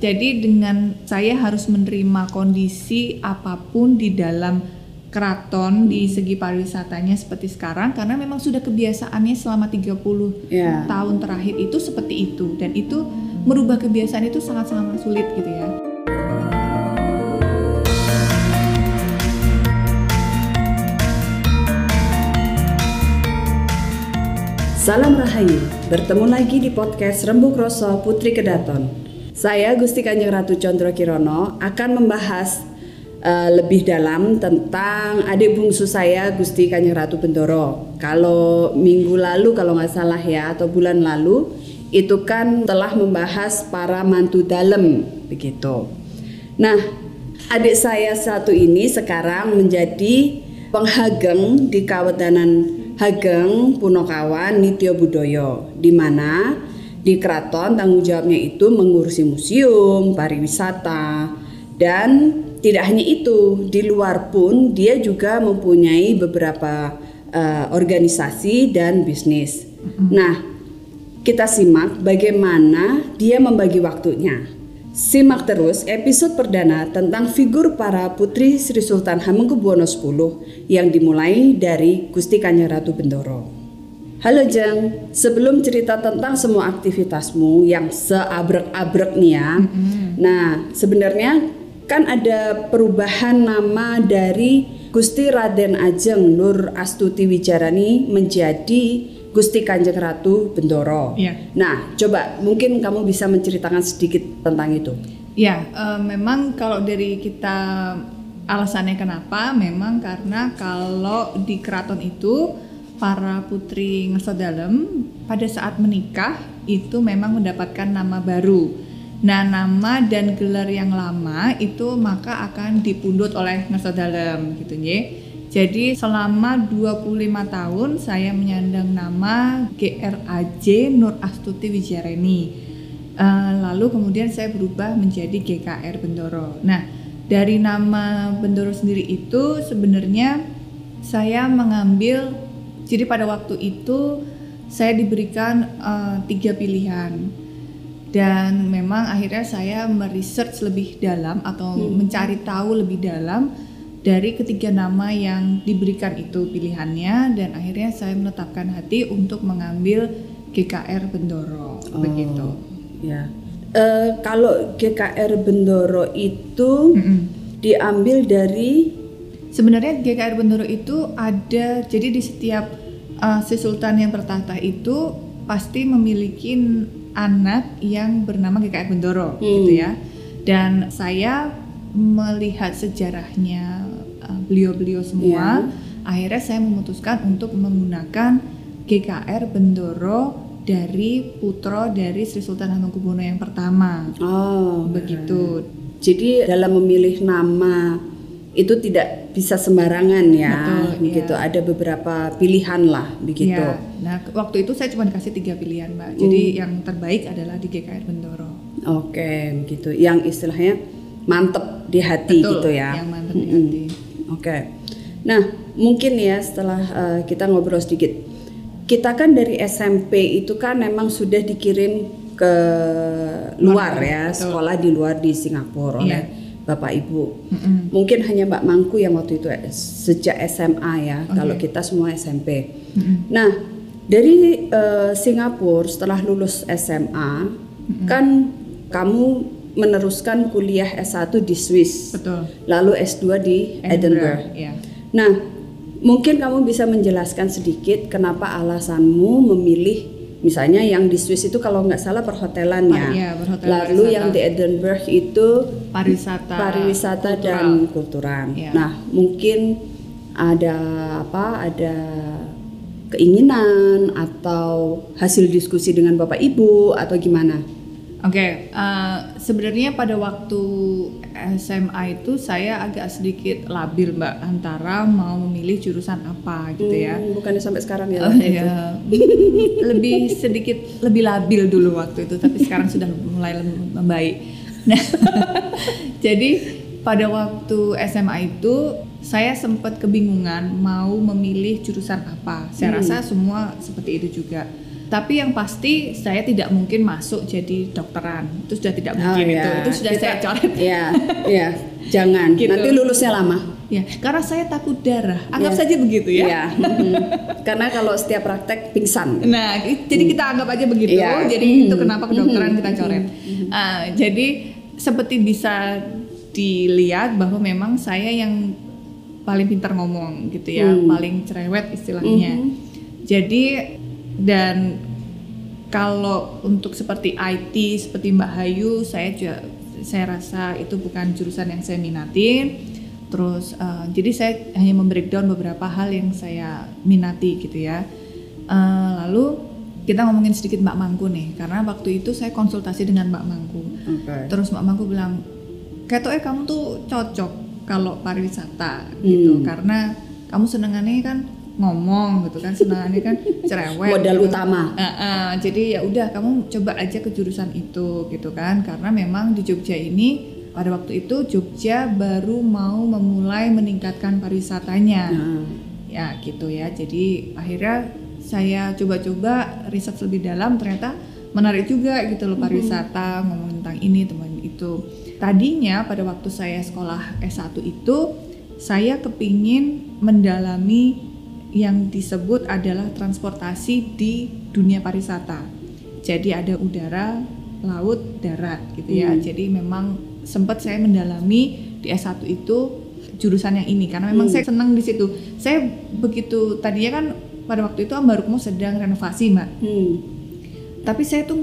Jadi dengan saya harus menerima kondisi apa pun di dalam keraton di segi pariwisatanya seperti sekarang karena memang sudah kebiasaannya selama 30 Ya. tahun terakhir itu seperti itu dan itu merubah kebiasaan itu sangat-sangat sulit gitu ya. Salam Rahayu, bertemu lagi di podcast Rembuk Roso Putri Kedaton. Saya Gusti Kanjeng Ratu Condro Kirono akan membahas eh, lebih dalam tentang adik bungsu saya Gusti Kanjeng Ratu Bendoro. Kalau minggu lalu kalau nggak salah ya atau bulan lalu itu kan telah membahas para mantu dalam begitu. Nah, adik saya satu ini sekarang menjadi penghageng di Kawetanan Hageng Punokawan Nityo Budoyo di mana di keraton tanggung jawabnya itu mengurusi museum, pariwisata dan tidak hanya itu di luar pun dia juga mempunyai beberapa eh, organisasi dan bisnis. Nah, kita simak bagaimana dia membagi waktunya. Simak terus episode perdana tentang figur para putri Sri Sultan Hamengkubuwono X yang dimulai dari Gusti Kanjeng Ratu Bendoro. Halo Jeng, sebelum cerita tentang semua aktivitasmu yang seabrek-abrek nih ya. Nah, sebenarnya kan ada perubahan nama dari Gusti Raden Ajeng Nur Astuti Wijarani menjadi Gusti Kanjeng Ratu Bendoro. Iya. Nah, coba mungkin kamu bisa menceritakan sedikit tentang itu. Ya, eh, memang kalau dari kita alasannya kenapa, memang karena kalau di keraton itu para putri ngerso dalem pada saat menikah itu memang mendapatkan nama baru. Nah, nama dan gelar yang lama itu maka akan dipundut oleh ngerso dalem gitu ya. Jadi selama 25 tahun saya menyandang nama GRAJ Nur Astuti Wijareni. Eh, lalu kemudian saya berubah menjadi GKR Bendoro. Nah, dari nama Bendoro sendiri itu sebenarnya saya mengambil jadi pada waktu itu saya diberikan eh, tiga pilihan dan memang akhirnya saya meresearch lebih dalam atau mencari tahu lebih dalam dari ketiga nama yang diberikan itu pilihannya dan akhirnya saya menetapkan hati untuk mengambil GKR Bendoro begitu. Ya. Eh, kalau GKR Bendoro itu Mm-mm. diambil dari Sebenarnya GKR Bendoro itu ada jadi di setiap uh, si sultan yang bertahta itu pasti memiliki anak yang bernama GKR Bendoro Hmm. gitu ya. Dan saya melihat sejarahnya uh, beliau-beliau semua, akhirnya saya memutuskan untuk menggunakan GKR Bendoro dari putra dari Sri Sultan Hamengkubuwono yang pertama. oh Begitu. Jadi dalam memilih nama itu tidak bisa sembarangan ya, Betul, begitu. iya. Ada beberapa pilihan lah, begitu. Ya, nah waktu itu saya cuma dikasih tiga pilihan mbak. Jadi yang terbaik adalah di GKR Bendoro. Oke, begitu. Yang istilahnya mantep di hati Betul, gitu ya. Yang mantap di Mm-mm. hati. Oke. Nah, mungkin ya setelah eh, kita ngobrol sedikit, kita kan dari SMP itu kan memang sudah dikirim ke luar Luar, ya, betul. sekolah di luar di Singapura oleh Iya. Bapak Ibu. Mm-mm. Mungkin hanya Mbak Mangku yang waktu itu eh, sejak SMA ya, Oke. kalau kita semua SMP. Mm-mm. Nah, dari eh, Singapura setelah lulus SMA, kan kamu meneruskan kuliah S1 di Swiss, Betul. lalu S2 di Edinburgh. Ya. Nah, mungkin kamu bisa menjelaskan sedikit kenapa alasanmu memilih misalnya yang di Swiss itu kalau nggak salah perhotelan ya. Iya, perhotelan Lalu pariwisata. yang di Edinburgh itu Pariwisata. pariwisata kultural. dan kulturan. Iya. Nah, mungkin ada apa? Ada keinginan atau hasil diskusi dengan Bapak Ibu atau gimana? Oke, eh, sebenarnya pada waktu SMA itu saya agak sedikit labil mbak antara mau memilih jurusan apa gitu ya. Hmm, bukannya sampai sekarang ya? Oh, iya. lebih sedikit lebih labil dulu waktu itu, tapi sekarang sudah mulai membaik. Nah, jadi pada waktu SMA itu saya sempat kebingungan mau memilih jurusan apa. Saya Hmm. rasa semua seperti itu juga. Tapi yang pasti saya tidak mungkin masuk jadi dokteran. Itu sudah tidak Oh, mungkin ya. itu. Itu sudah Kita- saya coret. Iya, iya. Jangan. Gitu. Nanti lulusnya lama. Ya, karena saya takut darah. Anggap Ya. saja begitu ya. Mhm. Karena kalau setiap praktek pingsan. Nah, jadi kita anggap aja begitu. Iya. Jadi Hmm. itu kenapa kedokteran Hmm. kita coret. Ah, jadi seperti bisa dilihat bahwa memang saya yang paling pintar ngomong gitu ya, Hmm. paling cerewet istilahnya. Mhm. Jadi dan kalau untuk seperti IT seperti Mbak Hayu, saya juga saya rasa itu bukan jurusan yang saya minatin. Terus eh, jadi saya hanya membreakdown beberapa hal yang saya minati gitu ya. Eh, lalu kita ngomongin sedikit Mbak Mangku nih, karena waktu itu saya konsultasi dengan Mbak Mangku. Oke. Terus Mbak Mangku bilang, ketoknya kamu tuh cocok kalau pariwisata gitu, Hmm. karena kamu senengannya kan ngomong gitu kan, senengannya kan cerewet. Modal gitu. utama. Eh, eh, jadi ya udah kamu coba aja ke jurusan itu gitu kan, karena memang di Jogja ini pada waktu itu Jogja baru mau memulai meningkatkan pariwisatanya Nah, ya gitu ya jadi akhirnya saya coba-coba riset lebih dalam ternyata menarik juga gitu loh pariwisata ngomong tentang ini teman itu tadinya pada waktu saya sekolah S1 itu saya kepingin mendalami yang disebut adalah transportasi di dunia pariwisata jadi ada udara laut darat gitu ya Hmm. jadi memang sempat saya mendalami di S1 itu jurusan yang ini karena memang Hmm. saya senang di situ. Saya begitu tadinya kan pada waktu itu Ambarukmo sedang renovasi, Mbak. hmm. Tapi saya tuh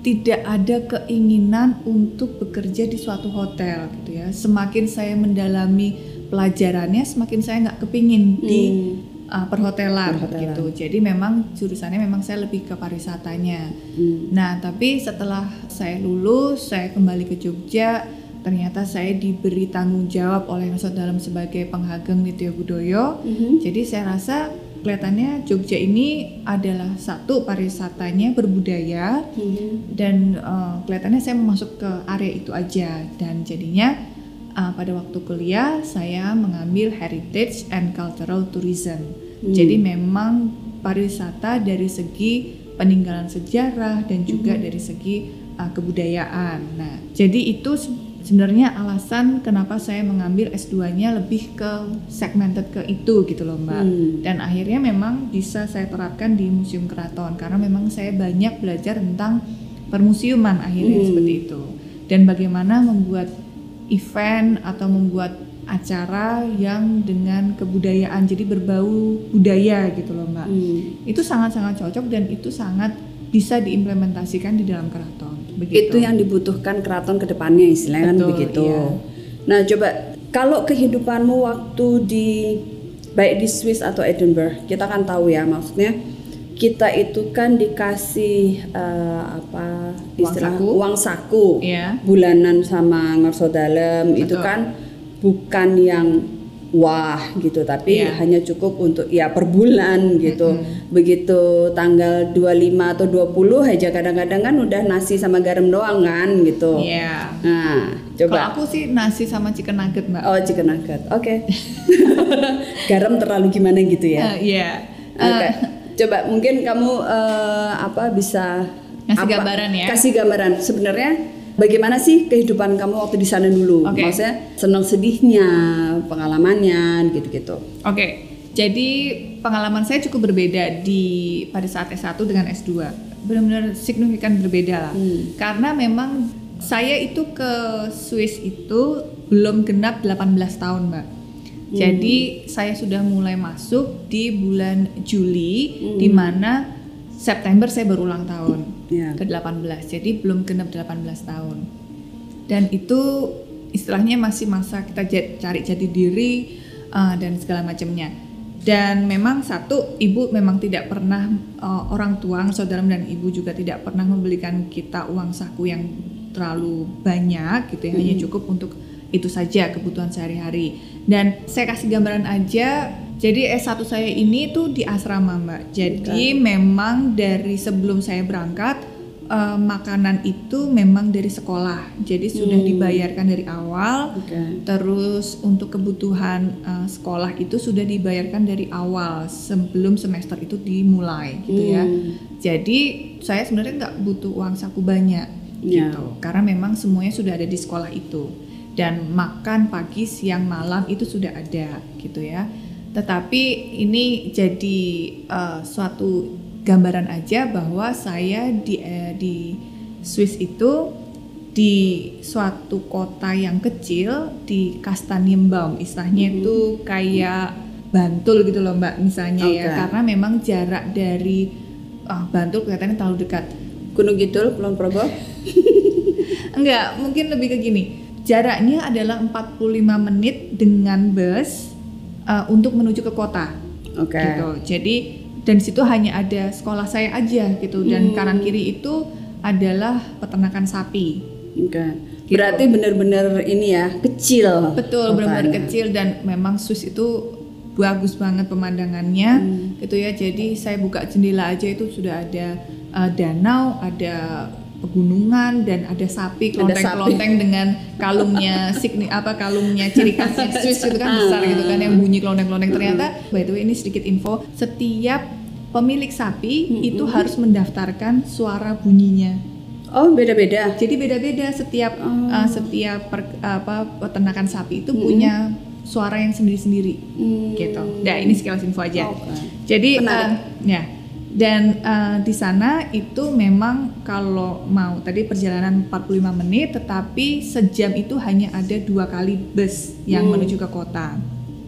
tidak ada keinginan untuk bekerja di suatu hotel gitu ya. Semakin saya mendalami pelajarannya, semakin saya nggak kepingin di Hmm. Uh, perhotelan, Perhotelan. gitu. Jadi memang jurusannya memang saya lebih ke pariwisatanya. Hmm. Nah, tapi setelah saya lulus, saya kembali ke Jogja, ternyata saya diberi tanggung jawab oleh Nusa Dalam sebagai penghageng Nitya Budoyo. Mhm. Jadi saya rasa kelihatannya Jogja ini adalah satu pariwisatanya berbudaya Mhm. dan eh, kelihatannya saya masuk ke area itu aja dan jadinya eh, pada waktu kuliah saya mengambil heritage and cultural tourism. Hmm. Jadi memang pariwisata dari segi peninggalan sejarah dan juga dari segi uh, kebudayaan. Nah, jadi itu se- sebenarnya alasan kenapa saya mengambil S2-nya lebih ke segmented ke itu gitu loh, Mbak. Hmm. Dan akhirnya memang bisa saya terapkan di Museum Keraton karena memang saya banyak belajar tentang permusiuman akhirnya Hmm. seperti itu. Dan bagaimana membuat event atau membuat acara yang dengan kebudayaan jadi berbau budaya gitu loh mbak Hmm. itu sangat-sangat cocok dan itu sangat bisa diimplementasikan di dalam keraton begitu Itu yang dibutuhkan keraton ke depannya istilahnya kan begitu. iya. Nah, coba kalau kehidupanmu waktu di baik di Swiss atau Edinburgh, kita kan tahu ya maksudnya kita itu kan dikasih eh, apa Uang istilah saku. uang saku Iya. bulanan sama ngerso dalam itu Betul. kan bukan yang wah gitu tapi Iya. hanya cukup untuk ya per bulan gitu begitu tanggal 25 atau 20 aja kadang-kadang kan udah nasi sama garam doang kan gitu Iya. nah Kalau coba aku sih nasi sama chicken nugget mbak. oh chicken nugget oke garam terlalu gimana gitu ya Eh, Iya. Oke. Eh, Coba mungkin kamu eh, apa bisa Ngasih apa- gambaran ya? Kasih gambaran. Sebenarnya bagaimana sih kehidupan kamu waktu di sana dulu? Oke. Maksudnya senang sedihnya, pengalamannya gitu-gitu. Oke, jadi pengalaman saya cukup berbeda di pada saat S1 dengan S2. Benar-benar signifikan berbeda lah. Hmm. Karena memang saya itu ke Swiss itu belum genap 18 tahun, Mbak. Hmm. Jadi saya sudah mulai masuk di bulan Juli Hmm. di mana September saya baru ulang tahun Ya. ke 18. Jadi belum genap 18 tahun. Dan itu istilahnya masih masa kita cari jati diri uh, dan segala macamnya. Dan memang satu ibu memang tidak pernah uh, orang tua saudara dan ibu juga tidak pernah membelikan kita uang saku yang terlalu banyak gitu ya, hanya cukup untuk itu saja kebutuhan sehari-hari. Dan saya kasih gambaran aja jadi S1 saya ini tuh di asrama Mbak. Jadi memang dari sebelum saya berangkat eh, makanan itu memang dari sekolah, jadi sudah Hmm. dibayarkan dari awal. Oke. Terus untuk kebutuhan eh, sekolah itu sudah dibayarkan dari awal sebelum semester itu dimulai, gitu ya. Hmm. Jadi saya sebenarnya nggak butuh uang saku banyak, Ya. gitu, karena memang semuanya sudah ada di sekolah itu dan makan pagi, siang, malam itu sudah ada, gitu ya. Tetapi ini jadi eh, suatu gambaran aja bahwa saya di eh, di Swiss itu di suatu kota yang kecil di Kastanienbaum istilahnya Mhm. itu kayak Bantul gitu loh Mbak misalnya ya Oke. karena memang jarak dari ah, Bantul kelihatannya terlalu dekat Gunung Kidul, Kulon Progo. enggak mungkin lebih ke gini jaraknya adalah 45 menit dengan bus uh, untuk menuju ke kota Oke. gitu jadi dan di situ hanya ada sekolah saya aja gitu dan Hmm. kanan kiri itu adalah peternakan sapi Oke. Gitu. Berarti benar-benar ini ya kecil. Betul, benar-benar kecil dan memang Swiss itu bagus banget pemandangannya, Hmm. gitu ya. Jadi saya buka jendela aja itu sudah ada uh, danau, ada pegunungan dan ada sapi kelonteng-kelonteng dengan kalungnya signi apa kalungnya ciri khasnya Swiss itu kan besar gitu kan yang bunyi kelonteng-kelonteng ternyata by the way ini sedikit info setiap pemilik sapi Hmm. itu harus mendaftarkan suara bunyinya Oh, beda-beda. jadi beda-beda setiap Oh. uh, setiap per- apa peternakan sapi itu Mm-mm. punya suara yang sendiri-sendiri Hmm. gitu. Nah ini sekilas info aja. Oke. Jadi Menarik. uh, ya dan uh, di sana itu memang kalau mau tadi perjalanan 45 menit, tetapi sejam itu hanya ada dua kali bus yang Hmm. menuju ke kota.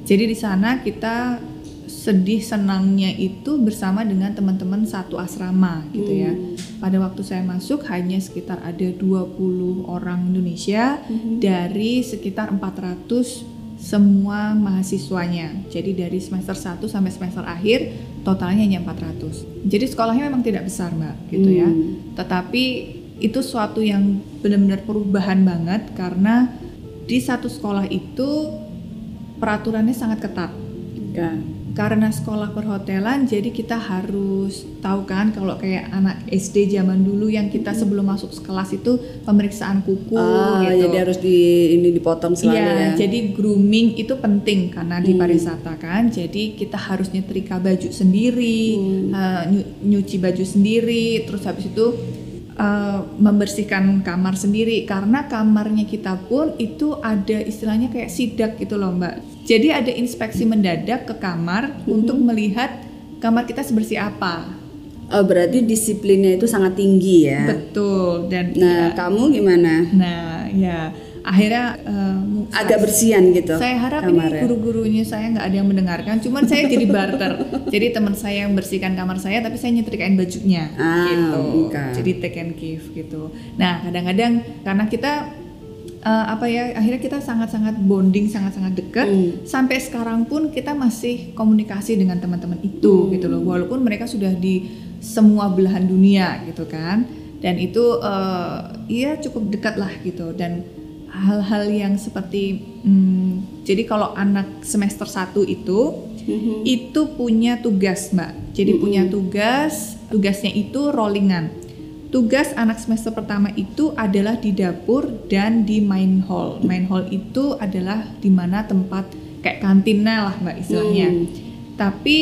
Jadi di sana kita sedih senangnya itu bersama dengan teman-teman satu asrama gitu ya. Hmm. Pada waktu saya masuk hanya sekitar ada 20 orang Indonesia Mhm. dari sekitar 400 semua mahasiswanya. Jadi dari semester 1 sampai semester akhir totalnya hanya 400. Jadi sekolahnya memang tidak besar, Mbak, gitu ya. Hmm. Tetapi itu suatu yang benar-benar perubahan banget karena di satu sekolah itu peraturannya sangat ketat Oke. Karena sekolah perhotelan jadi kita harus tahu kan kalau kayak anak SD zaman dulu yang kita sebelum masuk kelas itu pemeriksaan kuku Ah, gitu. jadi harus di ini dipotong selalu Iya, ya. jadi grooming itu penting karena di Hmm. pariwisata kan. Jadi kita harus nyetrika baju sendiri, Hmm. eh, nyu- nyuci baju sendiri, terus habis itu eh, membersihkan kamar sendiri karena kamarnya kita pun itu ada istilahnya kayak sidak gitu loh Mbak. Jadi ada inspeksi mendadak ke kamar Hmm. untuk melihat kamar kita sebersih apa. Oh, berarti disiplinnya itu sangat tinggi ya. Betul dan Nah, ya, kamu gimana? nah ya akhirnya mu- Agak bersihan gitu. Saya harap kamarnya. ini guru-gurunya saya nggak ada yang mendengarkan. Cuman saya jadi barter. jadi teman saya yang bersihkan kamar saya, tapi saya nyetrikain bajunya, Ah, gitu. Jadi take and give gitu. Nah kadang-kadang karena kita eh, apa ya, akhirnya kita sangat-sangat bonding, sangat-sangat dekat. Hmm. Sampai sekarang pun kita masih komunikasi dengan teman-teman itu, Hmm. gitu loh. Walaupun mereka sudah di semua belahan dunia, gitu kan. Dan itu eh, iya cukup dekat lah gitu. Dan hal-hal yang seperti hmm, jadi kalau anak semester 1 itu Mhm. itu punya tugas mbak jadi Mm-mm. punya tugas tugasnya itu rollingan tugas anak semester pertama itu adalah di dapur dan di main hall main hall itu adalah di mana tempat kayak kantinnya lah mbak istilahnya Hmm. tapi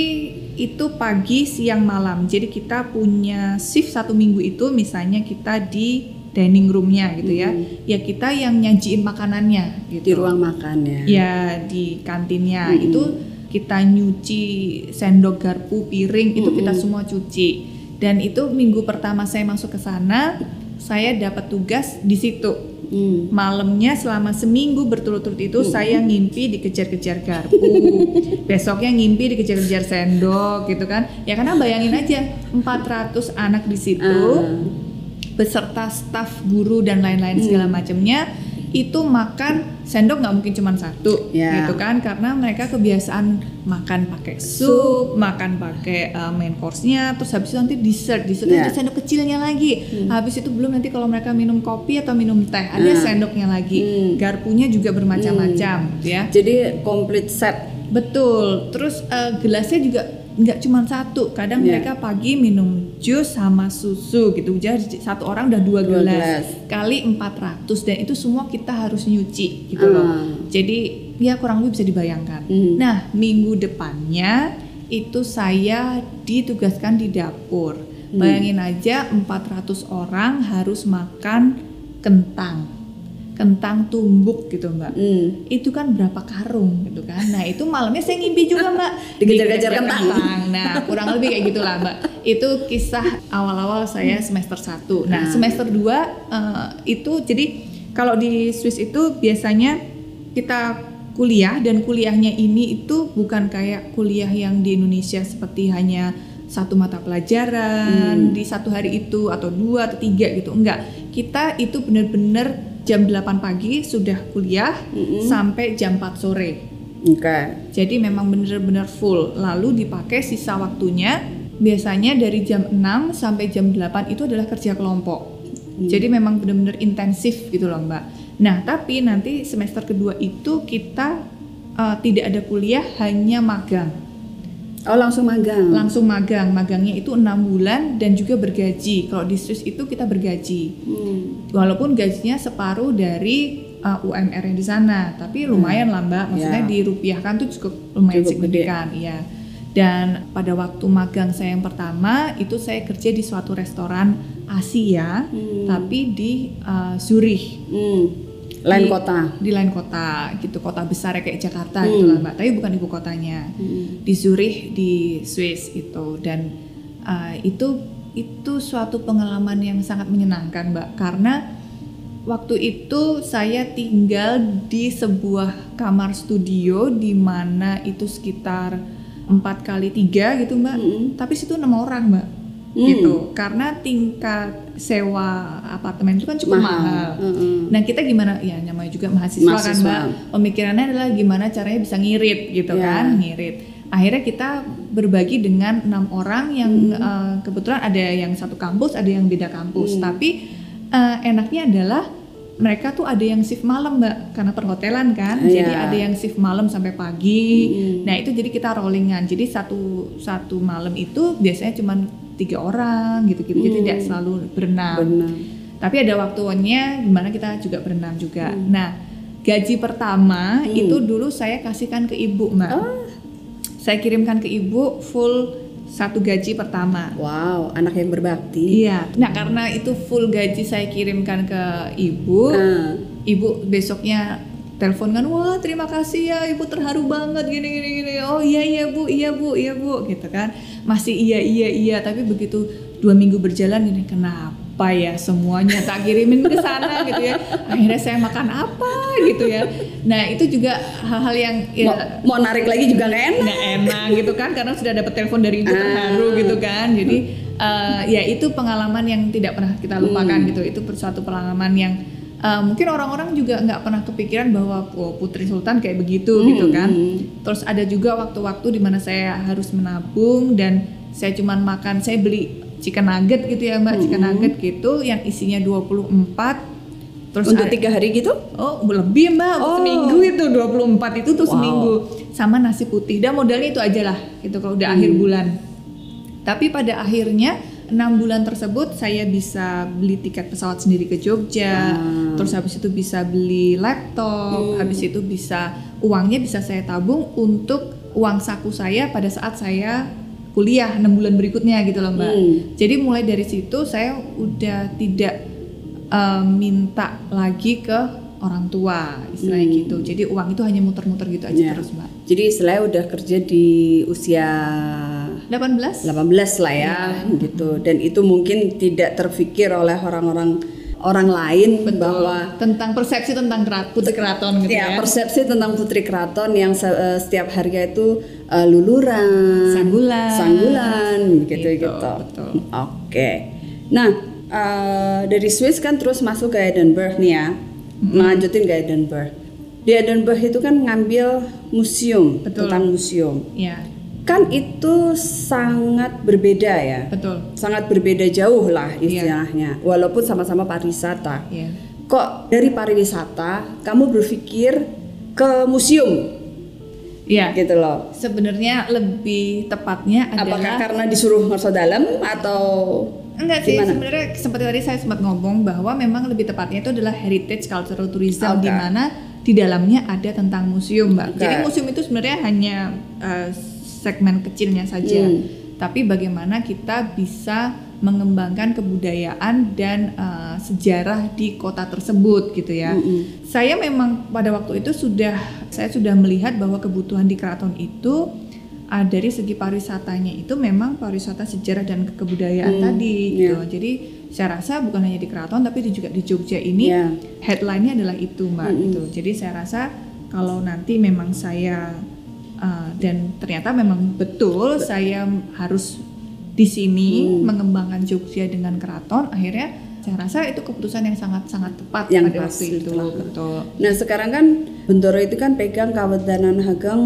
itu pagi siang malam jadi kita punya shift satu minggu itu misalnya kita di dining roomnya gitu ya Hmm. ya kita yang nyajiin makanannya gitu di ruang makan ya. ya di kantinnya Mm-mm. itu kita nyuci sendok garpu piring itu kita Mm-mm. semua cuci dan itu minggu pertama saya masuk ke sana saya dapat tugas di situ Hmm. malamnya selama seminggu berturut-turut itu Mm-mm. saya ngimpi dikejar-kejar garpu besoknya ngimpi dikejar-kejar sendok gitu kan ya karena bayangin aja 400 anak di situ Ah. beserta staf guru dan lain-lain segala Hmm. macamnya itu makan sendok nggak mungkin cuma satu Ya. gitu kan karena mereka kebiasaan makan pakai sup, makan pakai uh, main course-nya terus habis itu nanti dessert dessertnya Ya. ada sendok kecilnya lagi Hmm. habis itu belum nanti kalau mereka minum kopi atau minum teh ada Ah. sendoknya lagi Hmm. garpunya juga bermacam-macam gitu ya Jadi komplit set. Betul. Terus eh, gelasnya juga nggak cuma satu kadang Iya. mereka pagi minum jus sama susu gitu jadi satu orang udah dua Dua gelas, gelas. kali 400 dan itu semua kita harus nyuci gitu loh Ah. jadi ya kurang lebih bisa dibayangkan Hmm. nah minggu depannya itu saya ditugaskan di dapur Hmm. bayangin aja 400 orang harus makan kentang kentang tumbuk gitu mbak. Hmm. itu kan berapa karung gitu kan. Nah itu malamnya saya ngimpi juga mbak. Dikejar-kejar Dikejar kentang. nah kurang lebih kayak gitulah mbak. Itu kisah awal-awal saya semester 1 nah Ah. semester 2 eh, itu jadi kalau di Swiss itu biasanya kita kuliah dan kuliahnya ini itu bukan kayak kuliah yang di Indonesia seperti hanya satu mata pelajaran di satu hari itu atau dua atau tiga gitu. Enggak kita itu benar-benar jam 8 pagi sudah kuliah sampai jam 4 sore. Oke. jadi memang benar-benar full. Lalu dipakai sisa waktunya biasanya dari jam 6 sampai jam 8 itu adalah kerja kelompok. Jadi memang benar-benar intensif gitu loh mbak. Nah tapi nanti semester kedua itu kita uh, tidak ada kuliah hanya magang Oh langsung magang. langsung magang magangnya itu enam bulan dan juga bergaji kalau di Swiss itu kita bergaji Hmm. walaupun gajinya separuh dari uh, UMR yang di sana tapi lumayan lah mbak maksudnya Ya. dirupiahkan tuh cukup lumayan Cukup signifikan iya dan pada waktu magang saya yang pertama itu saya kerja di suatu restoran Asia Hmm. tapi di uh, Zurich Hmm. Lain Di- kota. di lain kota gitu kota besar kayak Jakarta Hmm. gitu lah mbak tapi bukan ibu kotanya Hmm. di Zurich di Swiss itu dan uh, itu itu suatu pengalaman yang sangat menyenangkan mbak karena waktu itu saya tinggal di sebuah kamar studio di mana itu sekitar empat kali tiga gitu mbak Mm-mm. tapi situ enam orang mbak Hmm. gitu karena tingkat sewa apartemen itu kan cukup mahal, Mm-mm. Nah kita gimana ya namanya juga mahasiswa, kan Mahasiswa. mbak pemikirannya adalah gimana caranya bisa ngirit gitu Ya. kan ngirit. Akhirnya kita berbagi dengan enam orang yang Hmm. eh, kebetulan ada yang satu kampus ada yang beda kampus. Hmm. Tapi eh, enaknya adalah mereka tuh ada yang shift malam mbak karena perhotelan kan. Ya. Jadi ada yang shift malam sampai pagi. Hmm. Nah itu jadi kita rollingan. Jadi satu satu malam itu biasanya cuma tiga orang gitu-gitu. Jadi Hmm. tidak selalu berenam. Benar. Tapi ada waktunya di mana kita juga berenam juga. Nah, gaji pertama Hmm. itu dulu saya kasihkan ke ibu, mbak. Oh. Saya kirimkan ke ibu full satu gaji pertama. Wow, anak yang berbakti. Iya. Nah, karena itu full gaji saya kirimkan ke ibu, Ah. ibu besoknya telepon kan, wah terima kasih ya, ibu terharu banget gini gini gini. Oh iya iya bu, iya bu, iya bu, gitu kan. Masih iya iya iya, tapi begitu dua minggu berjalan ini kenapa ya semuanya tak kirimin ke sana gitu ya. Akhirnya saya makan apa gitu ya. Nah itu juga hal-hal yang ya Mau, mau narik lagi juga nggak enak. nggak enak gitu kan karena sudah dapat telepon dari ibu Ah. terharu gitu kan jadi eh, ya itu pengalaman yang tidak pernah kita lupakan Hmm. gitu itu suatu pengalaman yang eh, mungkin orang-orang juga nggak pernah kepikiran bahwa oh, putri sultan kayak begitu Hmm, gitu kan terus ada juga waktu-waktu di mana saya harus menabung dan saya cuman makan saya beli chicken nugget gitu ya mbak chicken Hmm. nugget gitu yang isinya 24 terus Untuk tiga hari gitu? Oh, lebih mbak, Oh. seminggu itu 24 itu tuh Wow. seminggu sama nasi putih. Dan modalnya itu aja lah, gitu kalau udah Hmm. akhir bulan. Tapi pada akhirnya enam bulan tersebut saya bisa beli tiket pesawat sendiri ke Jogja, Ah. terus habis itu bisa beli laptop, Hmm. habis itu bisa uangnya bisa saya tabung untuk uang saku saya pada saat saya kuliah enam bulan berikutnya gitu loh mbak. Hmm. Jadi mulai dari situ saya udah tidak um, minta lagi ke orang tua istilahnya Hmm. gitu. Jadi uang itu hanya muter-muter gitu aja Ya. terus mbak. Jadi istilahnya udah kerja di usia 18? 18 lah ya, Iya. gitu. Dan itu mungkin tidak terfikir oleh orang-orang orang lain Betul. bahwa tentang persepsi tentang putri keraton gitu ya ya. persepsi tentang putri keraton yang se- eh, setiap harinya itu eh, luluran, Sanggulan. sanggulan, gitu Gitu, gitu. Oke. Nah eh, dari Swiss kan terus masuk ke Edinburgh nih ya, melanjutin ke Edinburgh. Di Edinburgh itu kan ngambil museum Betul. tentang museum. Iya, Kan itu sangat berbeda ya, betul. sangat berbeda jauh lah Iya. istilahnya. Walaupun sama-sama pariwisata. Iya. Kok dari pariwisata kamu berpikir ke museum? Iya. Gitu loh. Sebenarnya lebih tepatnya Apakah adalah karena disuruh ngerso dalam atau Enggak sih, sebenarnya seperti tadi saya sempat ngomong bahwa memang lebih tepatnya itu adalah heritage cultural tourism Oke. di mana di dalamnya ada tentang museum, Mbak. Oke. Jadi museum itu sebenarnya hanya eh, segmen kecilnya saja. Hmm. Tapi bagaimana kita bisa mengembangkan kebudayaan dan eh, sejarah di kota tersebut gitu ya. Mm-mm. Saya memang pada waktu itu sudah saya sudah melihat bahwa kebutuhan di keraton itu ah, dari segi pariwisatanya itu memang pariwisata sejarah dan kebudayaan Hmm, tadi iya. gitu. Jadi saya rasa bukan hanya di keraton tapi di- juga di Jogja ini Iya. headline-nya adalah itu mbak Mm-mm. gitu. Jadi saya rasa kalau nanti memang saya uh, dan ternyata memang betul saya harus di sini Hmm. mengembangkan Jogja dengan keraton akhirnya saya rasa itu keputusan yang sangat sangat tepat Yang pada pas waktu itu betul Nah sekarang kan Bendoro itu kan pegang Kawedanan Hagang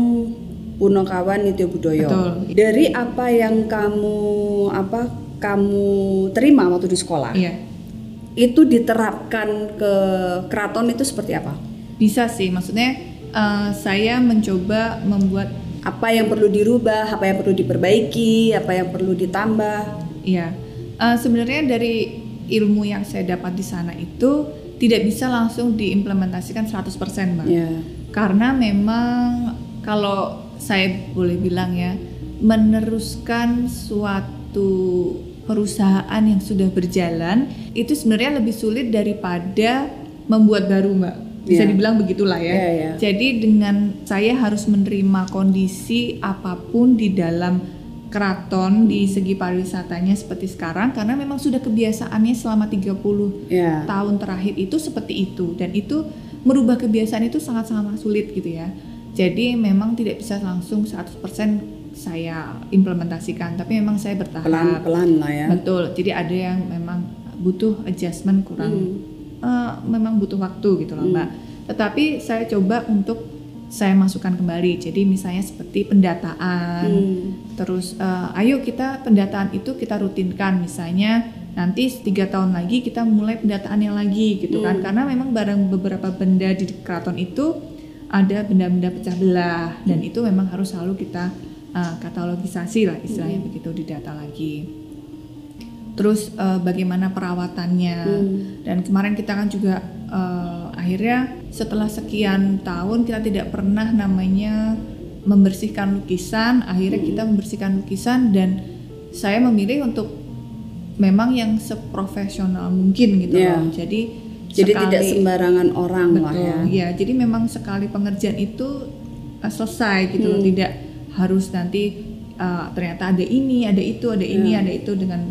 Punokawan Nitya Budoyo. Betul. Dari apa yang kamu apa kamu terima waktu di sekolah, iya itu diterapkan ke keraton itu seperti apa? bisa sih maksudnya uh, saya mencoba membuat Apa yang perlu dirubah, apa yang perlu diperbaiki, apa yang perlu ditambah? Iya, Eh, sebenarnya dari ilmu yang saya dapat di sana itu tidak bisa langsung diimplementasikan 100% mbak. Ya. Karena memang kalau saya boleh bilang ya, meneruskan suatu perusahaan yang sudah berjalan itu sebenarnya lebih sulit daripada membuat baru mbak. Bisa Iya. dibilang begitulah ya. Iya, iya. Jadi dengan saya harus menerima kondisi apa pun di dalam keraton di segi pariwisatanya seperti sekarang karena memang sudah kebiasaannya selama 30 Ya. tahun terakhir itu seperti itu dan itu merubah kebiasaan itu sangat-sangat sulit gitu ya. Jadi memang tidak bisa langsung 100% saya implementasikan tapi memang saya bertahap. Pelan-pelan lah ya. Betul. Jadi ada yang memang butuh adjustment kurang Hmm. Eh, memang butuh waktu gitu loh, Hmm. Mbak. Tetapi saya coba untuk saya masukkan kembali. Jadi misalnya seperti pendataan. Hmm. Terus eh, ayo kita pendataan itu kita rutinkan misalnya nanti tiga tahun lagi kita mulai pendataannya lagi gitu kan Hmm. karena memang barang beberapa benda di keraton itu ada benda-benda pecah belah dan itu memang harus selalu kita eh, katalogisasi lah istilahnya begitu didata lagi terus eh, bagaimana perawatannya Hmm. dan kemarin kita kan juga eh, akhirnya setelah sekian tahun kita tidak pernah namanya membersihkan lukisan akhirnya kita membersihkan lukisan dan saya memilih untuk memang yang seprofesional mungkin gitu Iya. loh jadi Jadi tidak sekali- sembarangan orang lah Betul, ya. ya. Jadi memang sekali pengerjaan itu uh, selesai gitu loh, Hmm. tidak harus nanti uh, ternyata ada ini, ada itu, ada ini, Ya. ada itu dengan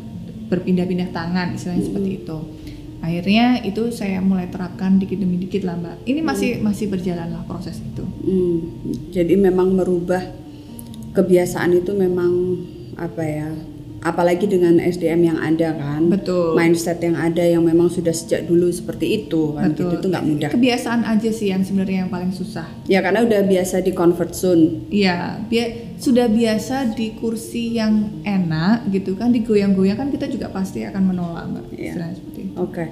berpindah-pindah tangan, istilahnya Hmm. seperti itu. Akhirnya itu saya mulai terapkan dikit demi dikit lah mbak. Ini masih masih berjalan lah proses itu. Hmm, jadi memang merubah kebiasaan itu memang apa ya? Apalagi dengan SDM yang ada kan, Betul. mindset yang ada yang memang sudah sejak dulu seperti itu kan, gitu Betul. itu nggak mudah. Kebiasaan aja sih yang sebenarnya yang paling susah. Ya karena udah biasa di convert soon. Iya, bia- sudah biasa di kursi yang enak gitu kan, digoyang-goyang kan kita juga pasti akan menolak mbak. Iya. Seperti itu. Oke.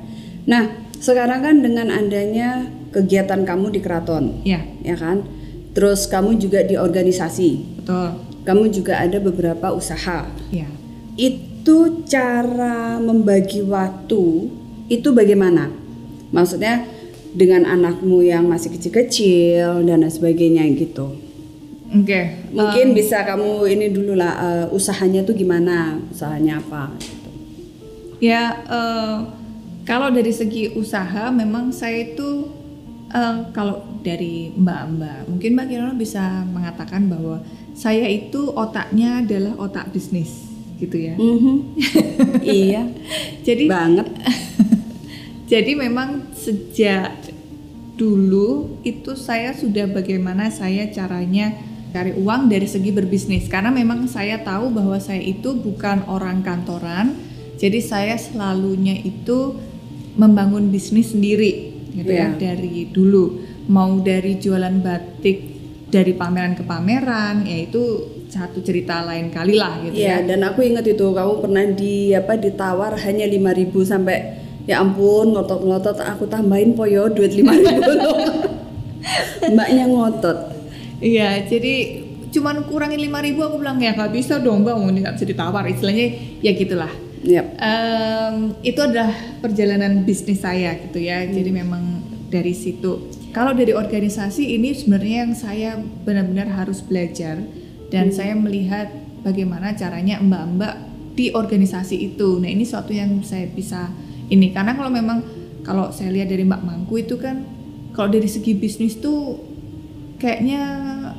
Nah sekarang kan dengan adanya kegiatan kamu di keraton, Iya, ya kan, terus kamu juga di organisasi, betul. kamu juga ada beberapa usaha. Iya. Itu cara membagi waktu itu bagaimana? Maksudnya dengan anakmu yang masih kecil-kecil dan lain sebagainya gitu. Oke, Mungkin bisa kamu ini dulu lah eh, usahanya tuh gimana? Usahanya apa? gitu. ya eh, kalau dari segi usaha memang saya itu eh, kalau dari mbak-mbak mungkin mbak Kirana bisa mengatakan bahwa saya itu otaknya adalah otak bisnis gitu ya. Mhm. iya, Jadi banget. jadi memang sejak dulu itu saya sudah bagaimana saya caranya cari uang dari segi berbisnis karena memang saya tahu bahwa saya itu bukan orang kantoran jadi saya selalunya itu membangun bisnis sendiri gitu ya Iya. dari dulu mau dari jualan batik dari pameran ke pameran ya itu satu cerita lain kali lah gitu ya Iya, dan aku ingat itu kamu pernah di apa ditawar hanya 5000 sampai ya ampun ngotot-ngotot aku tambahin poyo duit 5000 loh. Mbaknya ngotot. Iya, jadi cuman kurangin 5000 aku bilang ya nggak bisa dong bang, ini nggak bisa ditawar. Istilahnya ya gitulah. Yap. Em, itu adalah perjalanan bisnis saya gitu ya. Jadi memang dari situ. Kalau dari organisasi ini sebenarnya yang saya benar-benar harus belajar dan saya melihat bagaimana caranya mbak-mbak di organisasi itu. Nah ini suatu yang saya bisa ini karena kalau memang kalau saya lihat dari Mbak Mangku itu kan kalau dari segi bisnis tuh kayaknya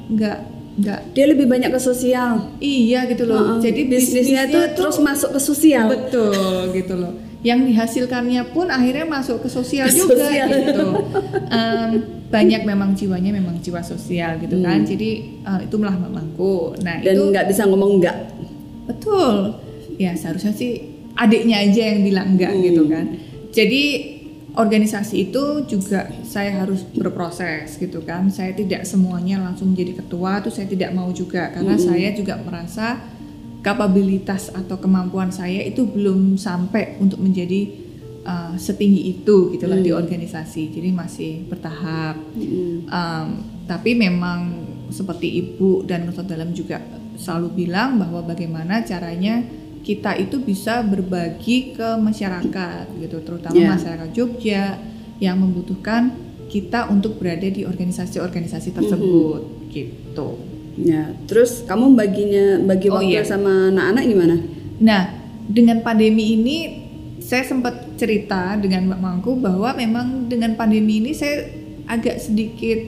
nggak nggak Dia lebih banyak ke sosial. iya gitu loh. Heeh. Jadi bisnisnya tuh terus masuk ke sosial. Betul gitu loh. Yang dihasilkannya pun akhirnya masuk ke sosial Ke juga sosial. gitu. Em, banyak memang jiwanya memang jiwa sosial gitu kan. Jadi eh, itu malah mamangku. Nah Dan itu nggak bisa ngomong enggak. betul. Ya seharusnya sih adiknya aja yang bilang enggak gitu kan. Jadi organisasi itu juga saya harus berproses gitu kan. Saya tidak semuanya langsung menjadi ketua tuh saya tidak mau juga karena saya juga merasa kapabilitas atau kemampuan saya itu belum sampai untuk menjadi uh, setinggi itu gitulah di organisasi. Jadi masih bertahap. Um, tapi memang seperti ibu dan Nusa Dalam juga selalu bilang bahwa bagaimana caranya kita itu bisa berbagi ke masyarakat gitu, terutama Ya. masyarakat Jogja yang membutuhkan kita untuk berada di organisasi-organisasi tersebut gitu. Ya, terus kamu baginya bagi Oh, waktu iya. sama anak-anak gimana? Nah, dengan pandemi ini saya sempat cerita dengan Mbak Mangku bahwa memang dengan pandemi ini saya agak sedikit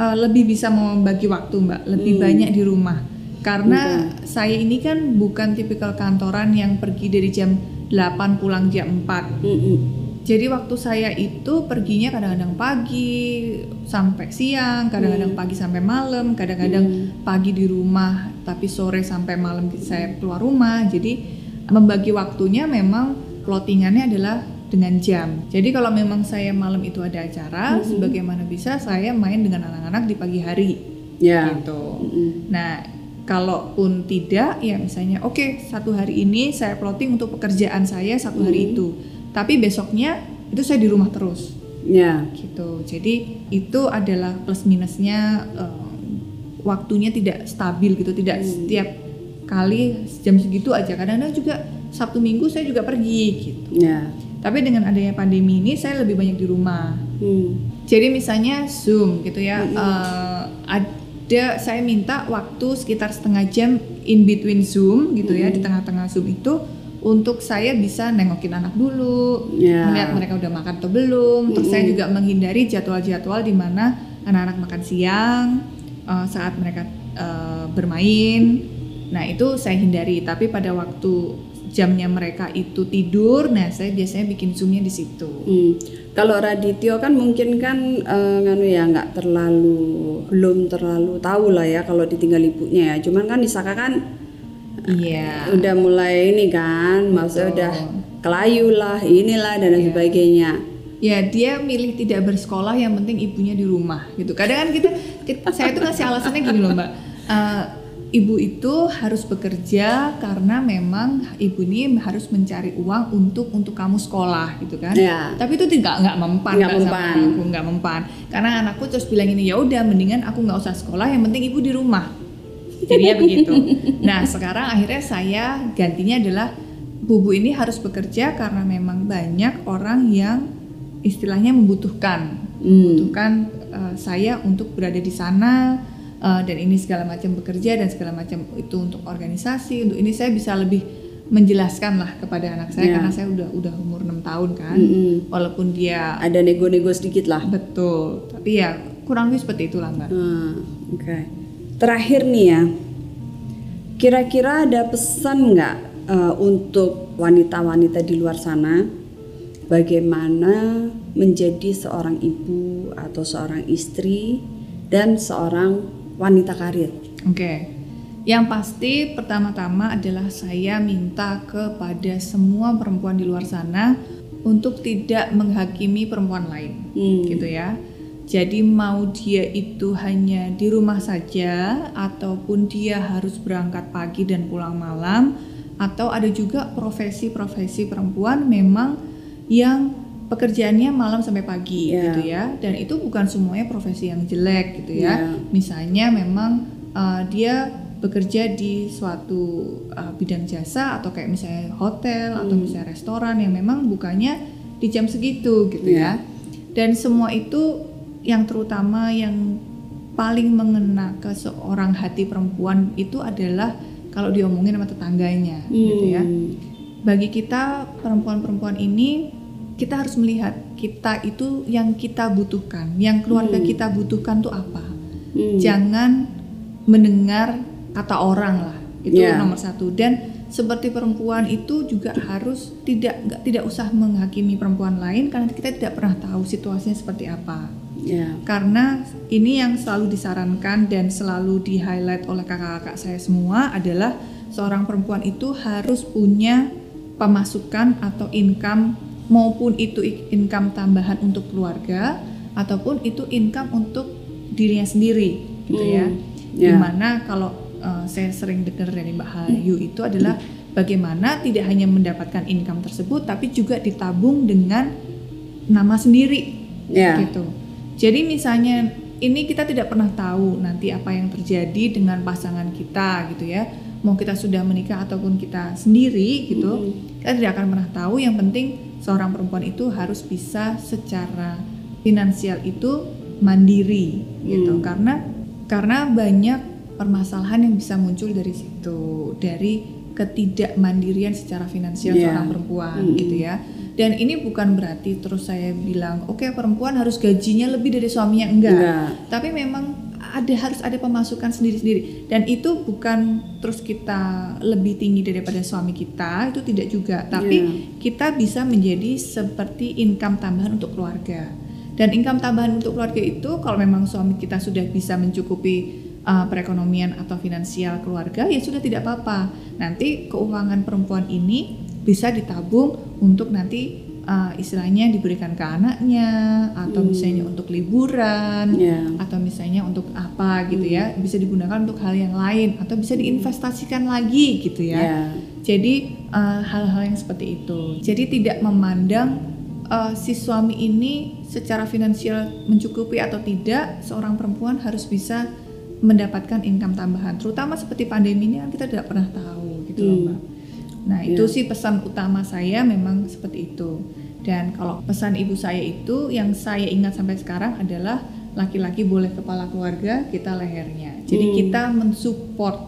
uh, lebih bisa membagi waktu, Mbak, lebih Hmm. banyak di rumah. Karena saya ini kan bukan tipikal kantoran yang pergi dari jam 8 pulang jam 4. Mm-mm. Jadi waktu saya itu perginya kadang-kadang pagi sampai siang, kadang-kadang pagi sampai malam, kadang-kadang pagi di rumah tapi sore sampai malam saya keluar rumah. Jadi membagi waktunya memang plottingannya adalah dengan jam. Jadi kalau memang saya malam itu ada acara, sebagaimana bisa saya main dengan anak-anak di pagi hari. Ya. Gitu. Mm-mm. Nah, kalaupun tidak, ya misalnya, oke satu hari ini saya plotting untuk pekerjaan saya satu hari itu, tapi besoknya itu saya di rumah terus, Ya. gitu. Jadi itu adalah plus minusnya eh, waktunya tidak stabil gitu, tidak setiap kali jam segitu aja. Kadang-kadang juga Sabtu Minggu saya juga pergi gitu. Ya. Tapi dengan adanya pandemi ini saya lebih banyak di rumah. Hmm. Jadi misalnya Zoom gitu ya, eh, ada saya minta waktu sekitar setengah jam in between Zoom gitu ya, di tengah-tengah Zoom itu untuk saya bisa nengokin anak dulu, Ya. melihat mereka udah makan atau belum. Terus saya juga menghindari jadwal-jadwal di mana anak-anak makan siang eh, saat mereka eh, bermain. Nah itu saya hindari. Tapi pada waktu jamnya mereka itu tidur, nah saya biasanya bikin zoomnya di situ. Hmm. Kalau Radityo kan mungkin kan eh, nganu ya nggak terlalu belum terlalu tahu lah ya kalau ditinggal ibunya ya. Cuman kan Isaka kan Iya. udah mulai ini kan, maksudnya Betul. udah kelayu lah, inilah dan Iya. sebagainya. Ya dia milih tidak bersekolah yang penting ibunya di rumah gitu. Kadang kan kita, kita- saya tuh ngasih alasannya gini loh mbak. Eh, ibu itu harus bekerja karena memang ibu ini harus mencari uang untuk untuk kamu sekolah gitu kan. Ya. Tapi itu tidak nggak mempan Nggak mempan. anakku nggak mempan. Karena anakku terus bilang ini ya udah mendingan aku nggak usah sekolah yang penting ibu di rumah. Jadinya begitu. Nah sekarang akhirnya saya gantinya adalah bubu ini harus bekerja karena memang banyak orang yang istilahnya membutuhkan Hmm. membutuhkan eh, saya untuk berada di sana eh, dan ini segala macam bekerja dan segala macam itu untuk organisasi untuk ini saya bisa lebih menjelaskan lah kepada anak saya Ya. karena saya udah udah umur 6 tahun kan Mm-mm. walaupun dia Ada nego-nego sedikit lah. betul tapi ya kurang lebih seperti itulah mbak Hmm, Oke. Terakhir nih ya, kira-kira ada pesan nggak eh, untuk wanita-wanita di luar sana, bagaimana menjadi seorang ibu atau seorang istri dan seorang wanita karir? Oke. Yang pasti pertama-tama adalah saya minta kepada semua perempuan di luar sana untuk tidak menghakimi perempuan lain. Hmm. Gitu ya. Jadi mau dia itu hanya di rumah saja ataupun dia harus berangkat pagi dan pulang malam atau ada juga profesi-profesi perempuan memang yang pekerjaannya malam sampai pagi Ya. gitu ya dan itu bukan semuanya profesi yang jelek gitu ya Ya. misalnya memang uh, dia bekerja di suatu uh, bidang jasa atau kayak misalnya hotel atau Hmm. misalnya restoran yang memang bukannya di jam segitu gitu Ya. ya dan semua itu yang terutama yang paling mengena ke seorang hati perempuan itu adalah kalau diomongin sama tetangganya gitu ya Hmm. bagi kita perempuan-perempuan ini kita harus melihat kita itu yang kita butuhkan, yang keluarga Hmm. kita butuhkan tuh apa. Hmm. Jangan mendengar kata orang lah, itu Ya. nomor satu. Dan seperti perempuan itu juga harus tidak nggak tidak usah menghakimi perempuan lain karena kita tidak pernah tahu situasinya seperti apa. Ya. Karena ini yang selalu disarankan dan selalu di highlight oleh kakak-kakak saya semua adalah seorang perempuan itu harus punya pemasukan atau income maupun itu income tambahan untuk keluarga ataupun itu income untuk dirinya sendiri gitu ya. Hmm, ya. Di mana kalau uh, saya sering dengar dari Mbak Hayu itu adalah bagaimana tidak hanya mendapatkan income tersebut tapi juga ditabung dengan nama sendiri Ya. gitu. Jadi misalnya ini kita tidak pernah tahu nanti apa yang terjadi dengan pasangan kita gitu ya. Mau kita sudah menikah ataupun kita sendiri gitu, Hmm. kita tidak akan pernah tahu. Yang penting seorang perempuan itu harus bisa secara finansial itu mandiri gitu. Hmm. Karena karena banyak permasalahan yang bisa muncul dari situ, dari ketidakmandirian secara finansial Iya. seorang perempuan Hmm. gitu ya. Dan ini bukan berarti terus saya bilang, oke perempuan harus gajinya lebih dari suaminya enggak. Enggak. Tapi memang ada harus ada pemasukan sendiri-sendiri. Dan itu bukan terus kita lebih tinggi daripada suami kita itu tidak juga. Tapi Iya. kita bisa menjadi seperti income tambahan untuk keluarga. Dan income tambahan untuk keluarga itu kalau memang suami kita sudah bisa mencukupi uh, perekonomian atau finansial keluarga ya sudah tidak apa-apa. Nanti keuangan perempuan ini bisa ditabung untuk nanti uh, istilahnya diberikan ke anaknya atau Hmm. misalnya untuk liburan Ya. atau misalnya untuk apa gitu ya bisa digunakan untuk hal yang lain atau bisa diinvestasikan lagi gitu ya Ya. jadi uh, hal-hal yang seperti itu jadi tidak memandang uh, si suami ini secara finansial mencukupi atau tidak seorang perempuan harus bisa mendapatkan income tambahan terutama seperti pandemi ini kan kita tidak pernah tahu gitu loh Hmm. mbak nah itu Ya. sih pesan utama saya memang seperti itu dan kalau pesan ibu saya itu yang saya ingat sampai sekarang adalah laki-laki boleh kepala keluarga kita lehernya jadi Hmm. kita mensupport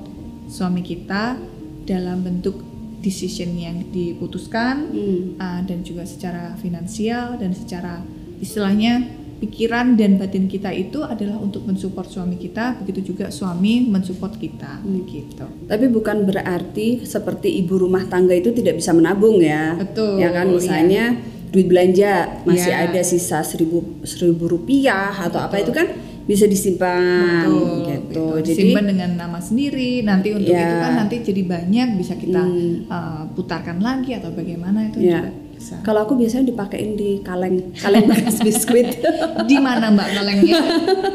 suami kita dalam bentuk decision yang diputuskan Hmm. uh, dan juga secara finansial dan secara istilahnya pikiran dan batin kita itu adalah untuk mensupport suami kita begitu juga suami mensupport kita Hmm. gitu Tapi bukan berarti seperti ibu rumah tangga itu tidak bisa menabung ya. Betul, Ya kan iya. misalnya duit belanja masih Iya. ada sisa seribu seribu rupiah atau apa itu kan bisa disimpan Betul, gitu. gitu. Jadi Simpan dengan nama sendiri nanti untuk itu kan nanti jadi banyak bisa kita Hmm. uh, putarkan lagi atau bagaimana itu juga bisa kalau aku biasanya dipakein di kaleng kaleng bekas biskuit. di mana mbak kalengnya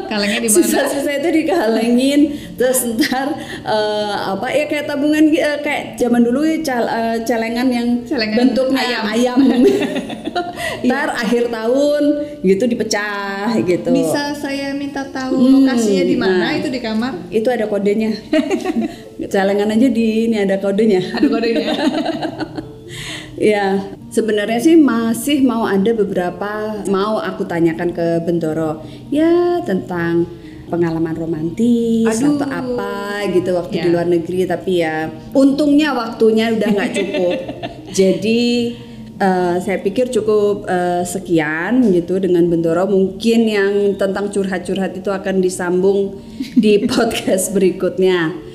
kalengnya di mana Sisa-sisa itu dikalengin terus ntar eh, apa ya kayak tabungan eh, kayak zaman dulu ya cal- eh, celengan yang Celengan bentuknya ayam. ayam. ntar akhir tahun gitu dipecah gitu. bisa saya minta tahu Hmm, lokasinya di mana nah. itu di kamar Itu ada kodenya. celengan aja di ini ada kodenya. ada kodenya Ya, sebenarnya sih masih mau ada beberapa mau aku tanyakan ke Bentoro. Ya, tentang pengalaman romantis Aduh. atau apa gitu waktu Ya. di luar negeri tapi ya untungnya waktunya udah nggak cukup. Jadi eh, saya pikir cukup eh, sekian gitu dengan Bentoro. Mungkin yang tentang curhat-curhat itu akan disambung di podcast berikutnya.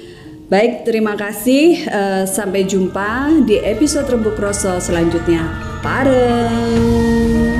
Baik, terima kasih. Eh, sampai jumpa di episode Rembuk Rosso selanjutnya. Pareng.